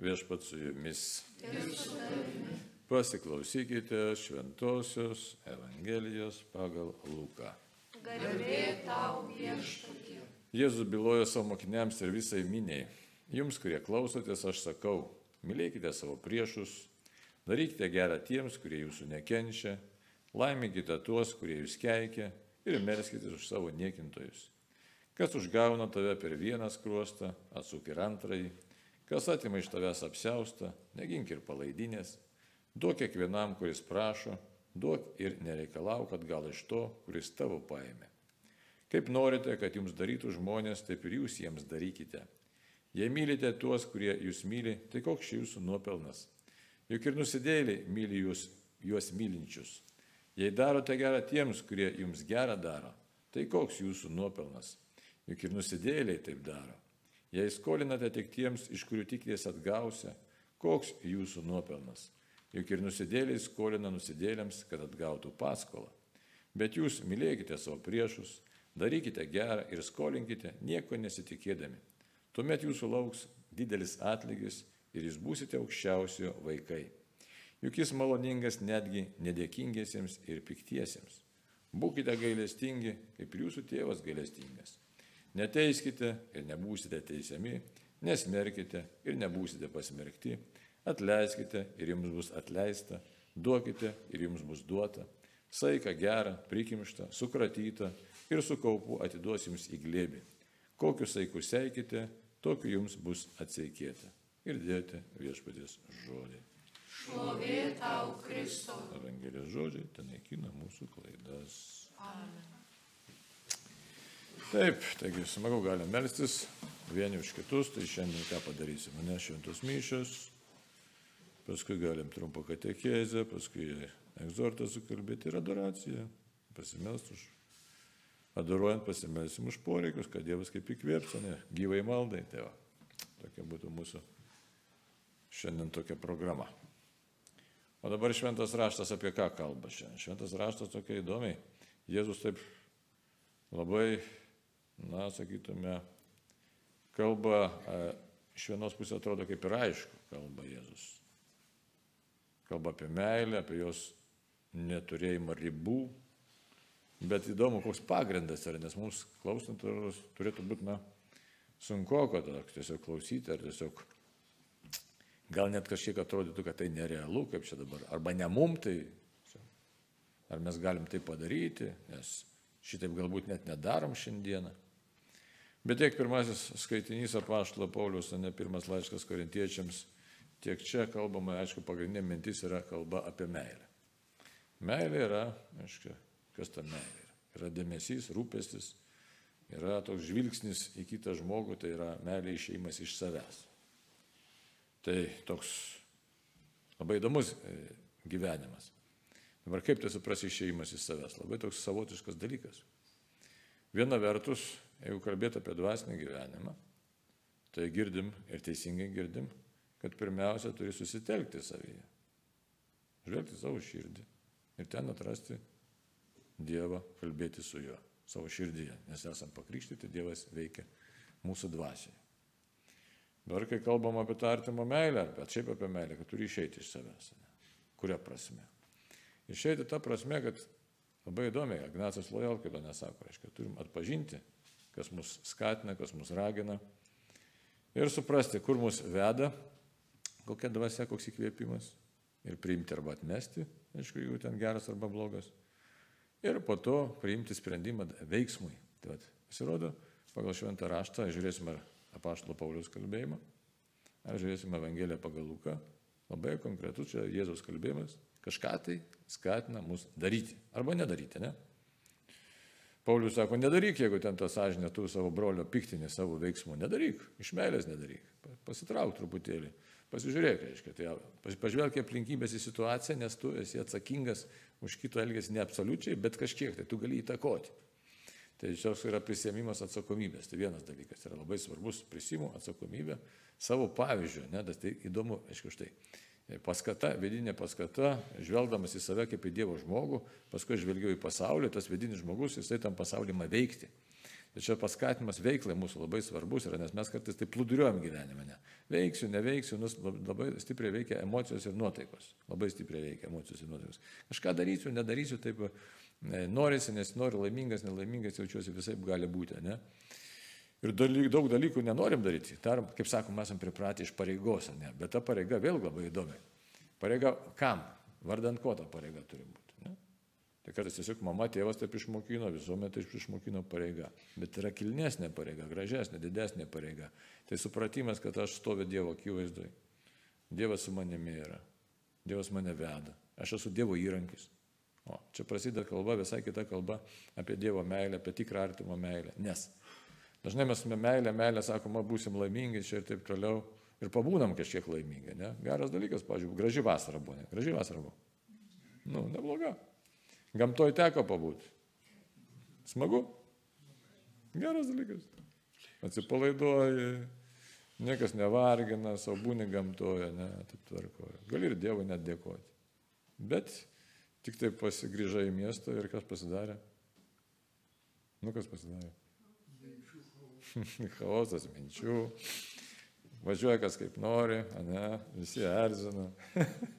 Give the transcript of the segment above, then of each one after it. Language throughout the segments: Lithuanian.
viešpat su jumis. Pasiklausykite šventosios Evangelijos pagal Luką. Garbė tau viešpatie. Jėzus bylojo savo mokiniams ir visai miniai. Jums, kurie klausotės, aš sakau, mylėkite savo priešus, darykite gerą tiems, kurie jūsų nekenčia, laimikite tuos, kurie jūs keikia ir melskite už savo niekintojus. Kas užgauna tave per vieną skruostą, atsuk ir antrąjį, kas atima iš tavęs apseustą, negink ir palaidinės, duok kiekvienam, kuris prašo, duok ir nereikalauk atgal iš to, kuris tavo paėmė. Kaip norite, kad jums darytų žmonės, taip ir jūs jiems darykite. Jei mylite tuos, kurie jūs myli, tai koks jūsų nuopelnas? Juk ir nusidėliai myli jūs, juos mylinčius. Jei darote gerą tiems, kurie jums gerą daro, tai koks jūsų nuopelnas? Juk ir nusidėliai taip daro. Jei skolinate tik tiems, iš kurių tikės atgausia, koks jūsų nuopelnas? Juk ir nusidėliai skolina nusidėliams, kad atgautų paskolą. Bet jūs mylėkite savo priešus, darykite gerą ir skolinkite nieko nesitikėdami. Tuomet jūsų lauks didelis atlygis ir jūs būsite aukščiausiojo vaikai. Juk jis maloningas netgi nedėkingiesiems ir piktiesiems. Būkite gailestingi, kaip jūsų tėvas gailestingas. Neteiskite ir nebūsite teisiami, nesmerkite ir nebūsite pasmerkti, atleiskite ir jums bus atleista, duokite ir jums bus duota, saiką gerą, prikimštą, sukratytą ir su kaupu atiduos jums į glėbį. Kokius saikus seikite, tokiu jums bus atseikėta. Ir dėti viešpatės žodį. Šlovė tau, Kristau. Evangelijos žodžiai ten naikina mūsų klaidas. Amen. Taip, taigi smagu galim melstis vieni už kitus, tai šiandien ką padarysim, ne šventos myšios, paskui galim trumpą katekėzę, paskui egzortą sukalbėti ir adoraciją, pasimelst už adoruojant pasimelsim už poreikius, kad Dievas kaip įkvėps, ne gyvai maldai, tėva. Tokia būtų mūsų šiandien tokia programa. O dabar šventas raštas apie ką kalba šiandien? Šventas raštas tokia įdomiai. Jėzus taip labai, na, sakytume, kalba, iš vienos pusės atrodo kaip ir aišku, kalba Jėzus. Kalba apie meilę, apie jos neturėjimą ribų, Bet įdomu, koks pagrindas yra, nes mums klausant turėtų būti, na, sunku, kad tiesiog klausyti, ar tiesiog gal net kažkiek atrodytų, kad tai nerealu, kaip čia dabar, arba ne mum tai, ar mes galim tai padaryti, nes šitaip galbūt net nedarom šiandieną. Bet tiek pirmasis skaitinys apaštalo Paulius, ne pirmas laiškas korintiečiams, tiek čia kalbama, aišku, pagrindinė mintis yra kalba apie meilę. Meilė yra, aišku, Kas ta meilė yra? Yra dėmesys, rūpestis, yra toks žvilgsnis į kitą žmogų, tai yra meilė išeimas iš savęs. Tai toks labai įdomus e, gyvenimas. Dabar kaip tai suprasi išeimas iš savęs? Labai toks savotiškas dalykas. Viena vertus, jeigu kalbėt apie dvasinį gyvenimą, tai girdim ir teisingai girdim, kad pirmiausia turi susitelkti savyje. Žvelgti savo širdį ir ten atrasti Dievą, kalbėti su juo savo širdyje, nes esam pakrikštyti, Dievas veikia mūsų dvasiai. Dabar, kai kalbam apie tą artimo meilę, bet šiaip apie meilę, kad turi išeiti iš savęs. Ne? Kuria prasme? Išeiti tą prasme, kad labai įdomiai, Ignacas Lojalkėdo nesako, reiškia, turim atpažinti, kas mus skatina, kas mus ragina. Ir suprasti, kur mus veda, kokia dvasia, koks įkvėpimas. Ir priimti arba atmesti, aišku, jeigu ten geras arba blogas. Ir po to priimti sprendimą veiksmui. Tai vat, pasirodo, pagal šventą raštą, žiūrėsime ar apaštalo Paulius kalbėjimą, ar žiūrėsime Evangeliją pagal Luką, labai konkretus čia Jėzaus kalbėjimas, kažką tai skatina mus daryti. Arba nedaryti, ne? Paulius sako, nedaryk, jeigu ten tą sąžinę tu savo brolio piktinį savo veiksmų, nedaryk, iš meilės nedaryk, pasitrauk truputėlį, pasižiūrėk, reiškia, tai pažvelk aplinkybės į situaciją, nes tu esi atsakingas už kito elgesį ne absoliučiai, bet kažkiek, tai tu gali įtakoti. Tai šios yra prisėmimas atsakomybės. Tai vienas dalykas. Yra labai svarbus, prisimu atsakomybę savo pavyzdžių, ne, tai įdomu, aišku, štai paskata, vidinė paskata, žvelgdamas į save kaip į Dievo žmogų, paskui žvelgiau į pasaulį, tas vidinis žmogus, jisai tam pasaulyje veikti. Tai čia paskatimas veiklai mūsų labai svarbus yra, nes mes kartais taip plūduriuojam gyvenime. Ne? Veiksiu, neveiksiu, nus labai stipriai veikia emocijos ir nuotaikos. Labai stipriai veikia emocijos ir nuotaikos. Kažką darysiu, nedarysiu, taip e, norisi, nes noriu laimingas, nelaimingas, jaučiuosi visai gali būti. Ne? Ir daug dalykų nenorim daryti. Dar, kaip sakom, esame pripratę iš pareigos, ne? bet ta pareiga vėl labai įdomi. Pareiga kam? Vardant ko ta pareiga turi būti. Ne? Tai kartais tiesiog mama, tėvas taip išmokino, visuomet taip išmokino pareiga. Bet yra kilnesnė pareiga, gražesnė, didesnė pareiga. Tai supratimas, kad aš stoviu Dievo akivaizdui. Dievas su manimi yra. Dievas mane veda. Aš esu Dievo įrankis. O čia prasideda kalba, visai kita kalba apie Dievo meilę, apie tikrą artimo meilę. Nes dažnai mes meilę, meilę sakoma, būsim laimingi čia ir taip toliau. Ir pabūnam kažkiek laimingi. Ne? Geras dalykas, pažiūrėjau, graži vasara buvo. Ne? Graži vasara buvo. Nu, nebloga. Gamtoj teko pabūti. Smagu. Geras dalykas. Atsipalaiduoji, niekas nevargina, savo būni gamtoje, ne, taip tvarkoja. Gali ir Dievui net dėkoti. Bet tik tai pasigrįžai į miestą ir kas pasidarė? Nu, kas pasidarė? Chaosas minčių. Važiuoja kas kaip nori, ne, visi erzina.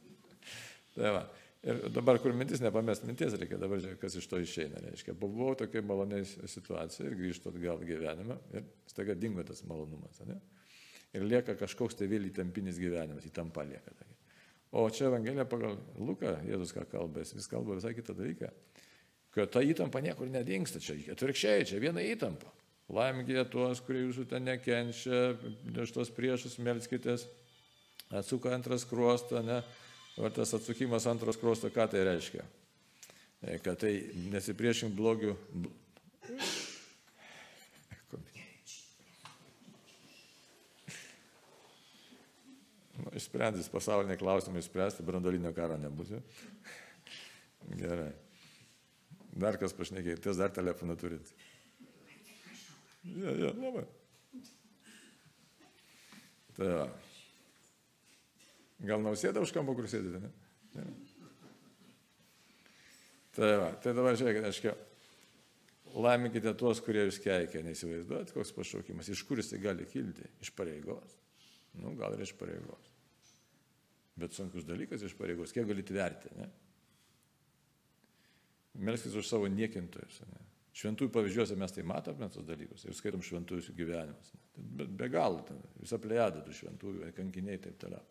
tai va. Ir dabar, kur mintis nepamest minties, reikia dabar žiūrėti, kas iš to išeina. Reiškia, buvau tokia maloniai situacija ir grįžtu atgal gyvenimą ir staiga dingo tas malonumas. Ne? Ir lieka kažkoks tai vėl įtampinis gyvenimas, įtampa lieka. Tokia. O čia Evangelija pagal Luką, Jėzus ką kalba, jis vis kalba visai kitą dalyką. Kad ta įtampa niekur nedingsta, čia atvirkščiai, čia viena įtampa. Laimkite tuos, kurie jūsų ten nekenčia, iš tos priešus melskitės, atsuka antras kruostą, ne? O tas atsukimas antros kruosto, ką tai reiškia? Kad tai nesipriešink blogių. Nu, išsprendys pasaulinį klausimą, išspręsti, brandolinio karo nebus. Gerai. Dar kas pašnekėjai, ties dar telefoną turit. Ja, ja, labai. Tai va. Gal nausėda už kampo, kur sėdite, ne? ne? Tai va, tai dabar žiūrėkite, aiškiai, laiminkite tuos, kurie jūs keikia, neįsivaizduojat, koks pašaukimas, iš kur jis tai gali kilti? Iš pareigos. Nu, gal ir iš pareigos. Bet sunkus dalykas iš pareigos, kiek gali tverti, ne? Melskis už savo niekintojus, ne? Šventųjų pavyzdžiuose mes tai matome tos dalykus ir skaitom šventųjų gyvenimus. Be, be galo, visą plėjadą tų šventųjų, kankiniai ir taip toliau.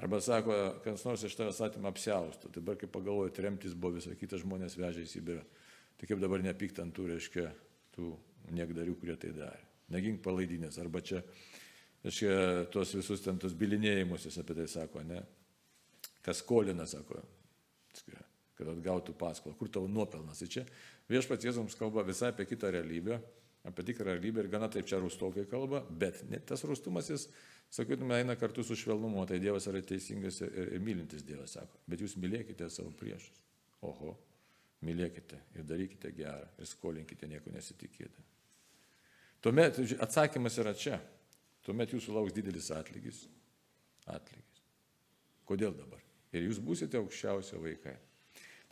Arba sako, kas nors iš tavęs atima apsiaustų. Tai dabar, kai pagalvoju, tremtis buvo visą kitą žmonės vežė į Sibirą. Tai kaip dabar nepykt ant tų, reiškia, tų niekdarių, kurie tai darė. Negink palaidinės. Arba čia, reiškia, tuos visus ten tos bilinėjimus, jis apie tai sako, ne? Kas skolina, sako, kad atgautų paskolą. Kur tavo nuopelnas? Ir čia viešpats Jėzums kalba visai apie kitą realybę, apie tikrą realybę ir gana taip čia rūstokai kalba, bet tas rūstumas jis sakytume, eina kartu su švelnumu, tai Dievas yra teisingas ir, ir mylintis Dievas, sako. Bet jūs mylėkite savo priešus. Oho, mylėkite ir darykite gerą ir skolinkite nieko nesitikėti. Tuomet atsakymas yra čia. Tuomet jūsų lauks didelis atlygis. Atlygis. Kodėl dabar? Ir jūs būsite aukščiausio vaikai.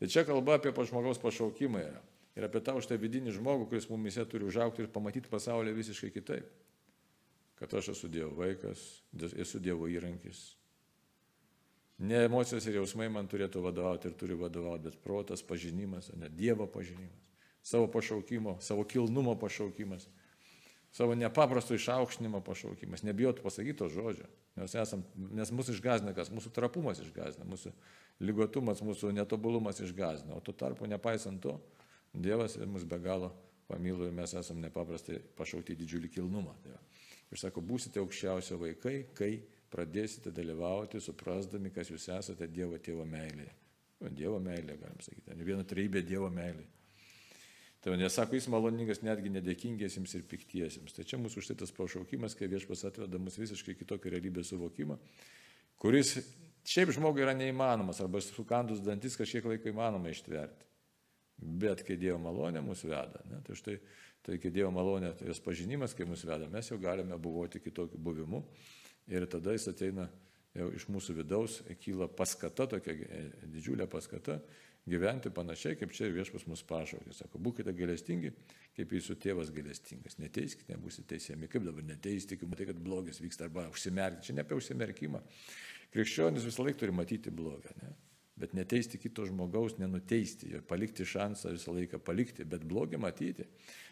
Tai čia kalba apie žmogaus pašaukimą yra. Ir apie tą už tą vidinį žmogų, kuris mumise turi užaukti ir pamatyti pasaulį visiškai kitaip kad aš esu Dievo vaikas, esu Dievo įrankis. Ne emocijos ir jausmai man turėtų vadovauti ir turi vadovauti, bet protas, pažinimas, ne Dievo pažinimas, savo pašaukimo, savo kilnumo pašaukimas, savo nepaprasto išaukštinimo pašaukimas, nebijot pasakyti to žodžio, nes, esam, nes mūsų išgazina kas, mūsų trapumas išgazina, mūsų lygotumas, mūsų netobulumas išgazina, o tuo tarpu nepaisant to, Dievas mus be galo pamilo ir mes esame nepaprastai pašaukti didžiulį kilnumą. Tai Ir sako, būsite aukščiausio vaikai, kai pradėsite dalyvauti, suprasdami, kas jūs esate Dievo tėvo meilėje. Dievo meilė, galim sakyti, ne viena treibė Dievo meilė. Tai nesako, jis maloningas netgi nedėkingiesiems ir piktiesiems. Tai čia mūsų štai tas pašaukimas, kai viešpas atveda mus visiškai kitokį realybės suvokimą, kuris šiaip žmogui yra neįmanomas, arba sukandus dantis kažkiek laiko įmanoma ištverti. Bet kai Dievo malonė mus veda, ne, tai štai Tai kai Dievo malonė, tai jos pažinimas, kai mus veda, mes jau galime buvoti kitokiu buvimu. Ir tada jis ateina jau iš mūsų vidaus, kyla paskata, tokia e, didžiulė paskata, gyventi panašiai, kaip čia ir viešpas mus pašaukė. Sako, būkite galestingi, kaip jūsų tėvas galestingas. Neteiskite, nebusite teisiami. Kaip dabar neteisti, kai matai, kad blogis vyksta arba užsimerkti. Čia ne apie užsimerkimą. Krikščionis visą laiką turi matyti blogą. Ne? Bet neteisti kito žmogaus, nenuteisti, jo palikti šansą visą laiką palikti, bet blogį matyti.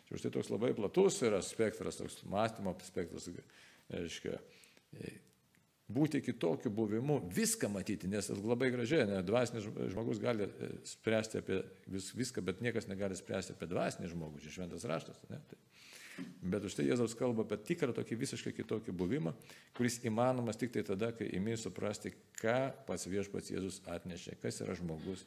Čia už tai toks labai platus yra spektras, toks mąstymo spektras, reiškia, būti kitokiu buvimu, viską matyti, nes labai gražiai, ne, dvasinis žmogus gali e, spręsti apie vis, viską, bet niekas negali spręsti apie dvasinį žmogų, čia šventas raštas. Ne, tai. Bet už tai Jėzaus kalba apie tikrą tokį visiškai kitokį buvimą, kuris įmanomas tik tai tada, kai imi suprasti, ką pats viešpats Jėzus atnešė, kas yra žmogus,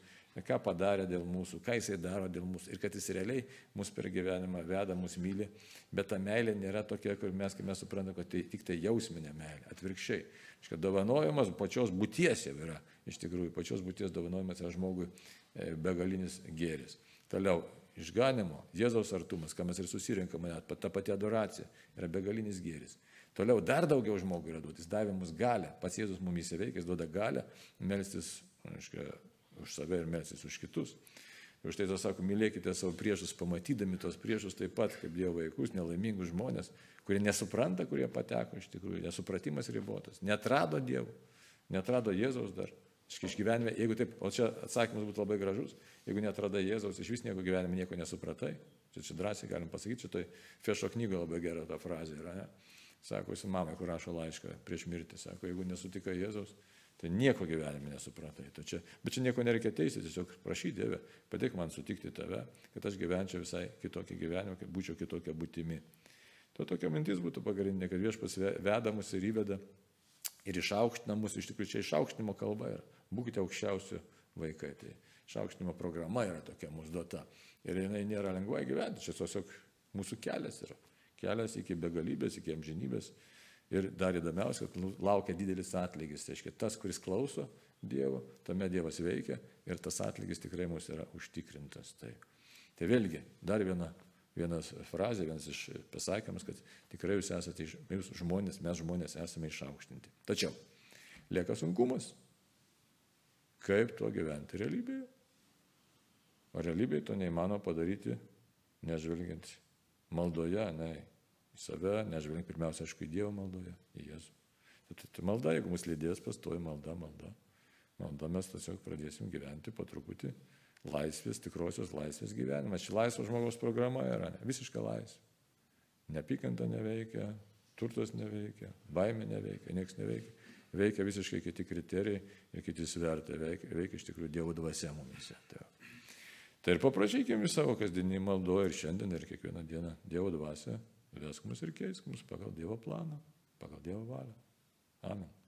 ką padarė dėl mūsų, ką jisai daro dėl mūsų ir kad jis realiai mus per gyvenimą veda, mus myli, bet ta meilė nėra tokia, kur mes, kai mes suprantame, kad tai tik tai jausminė meilė, atvirkščiai. Iškai dovanojimas pačios būties jau yra, iš tikrųjų, pačios būties dovanojimas yra žmogui e, begalinis gėris. Toliau, išganimo, Jėzaus artumas, ką mes ir susirinkame, net ta pati adoracija yra begalinis gėris. Toliau dar daugiau žmogui yra duotis, davė mums galę, pats Jėzus mumis įveikia, jis duoda galę melstis, aiškiai, už save ir melsis už kitus. Už tai tas sako, mylėkite savo priešus, pamatydami tos priešus taip pat kaip Dievo vaikus, nelaimingus žmonės, kurie nesupranta, kurie pateko iš tikrųjų, nesupratimas ribotas, netrado Dievo, netrado Jėzaus dar. Iš gyvenime, jeigu taip, o čia atsakymas būtų labai gražus, jeigu netradai Jėzaus, iš vis nieko gyvenime nieko nesupratai, čia, čia drąsiai galim pasakyti, čia tai Fešo knygoje labai gera ta frazė yra, ne? Sako, jis mamai, kur rašo laišką prieš mirtį, sako, jeigu nesutikai Jėzaus, Tai nieko gyvenime nesupratai. Tai čia, bet čia nieko nereikia teisyti, tiesiog prašy Dievę, padėk man sutikti tave, kad aš gyvenčiau visai kitokį gyvenimą, kad būčiau kitokia būtimi. To tokia mintis būtų pagrindinė, kad viešpas veda mus ir įveda ir išaukština mus, iš tikrųjų čia išaukštinimo kalba yra. Būkite aukščiausi vaikai. Tai išaukštinimo programa yra tokia mūsų duota. Ir jinai nėra lengvai gyventi, čia tiesiog mūsų kelias yra. Kelias iki begalybės, iki amžinybės. Ir dar įdomiausia, kad nu, laukia didelis atlygis. Tai reiškia, tas, kuris klauso Dievo, tame Dievas veikia ir tas atlygis tikrai mūsų yra užtikrintas. Tai, tai vėlgi, dar viena, vienas frazė, vienas iš pasakymas, kad tikrai jūs esate, jūs žmonės, mes žmonės esame išaukštinti. Tačiau lieka sunkumas, kaip tuo gyventi realybėje. O realybėje to neįmanoma padaryti, nežvelgiant maldoje, ne, į save, nežvelgiant pirmiausia, aišku, į Dievo maldoje, į Jėzų. Tai, tai malda, jeigu mus lydės, pastoji malda, malda. Malda mes tiesiog pradėsim gyventi po truputį laisvės, tikrosios laisvės gyvenimą. Ši laisvo žmogaus programa yra visiška laisvė. Nepykanta neveikia, turtas neveikia, baimė neveikia, niekas neveikia. Veikia visiškai kiti kriterijai ir kiti svertai, veikia, veikia iš tikrųjų Dievo dvasia mumise. Tai, tai ir paprašykime savo kasdienį maldoje ir šiandien ir kiekvieną dieną Dievo dvasia Vesk mus ir keisk mus pagal Dievo planą, pagal Dievo valią. Amen.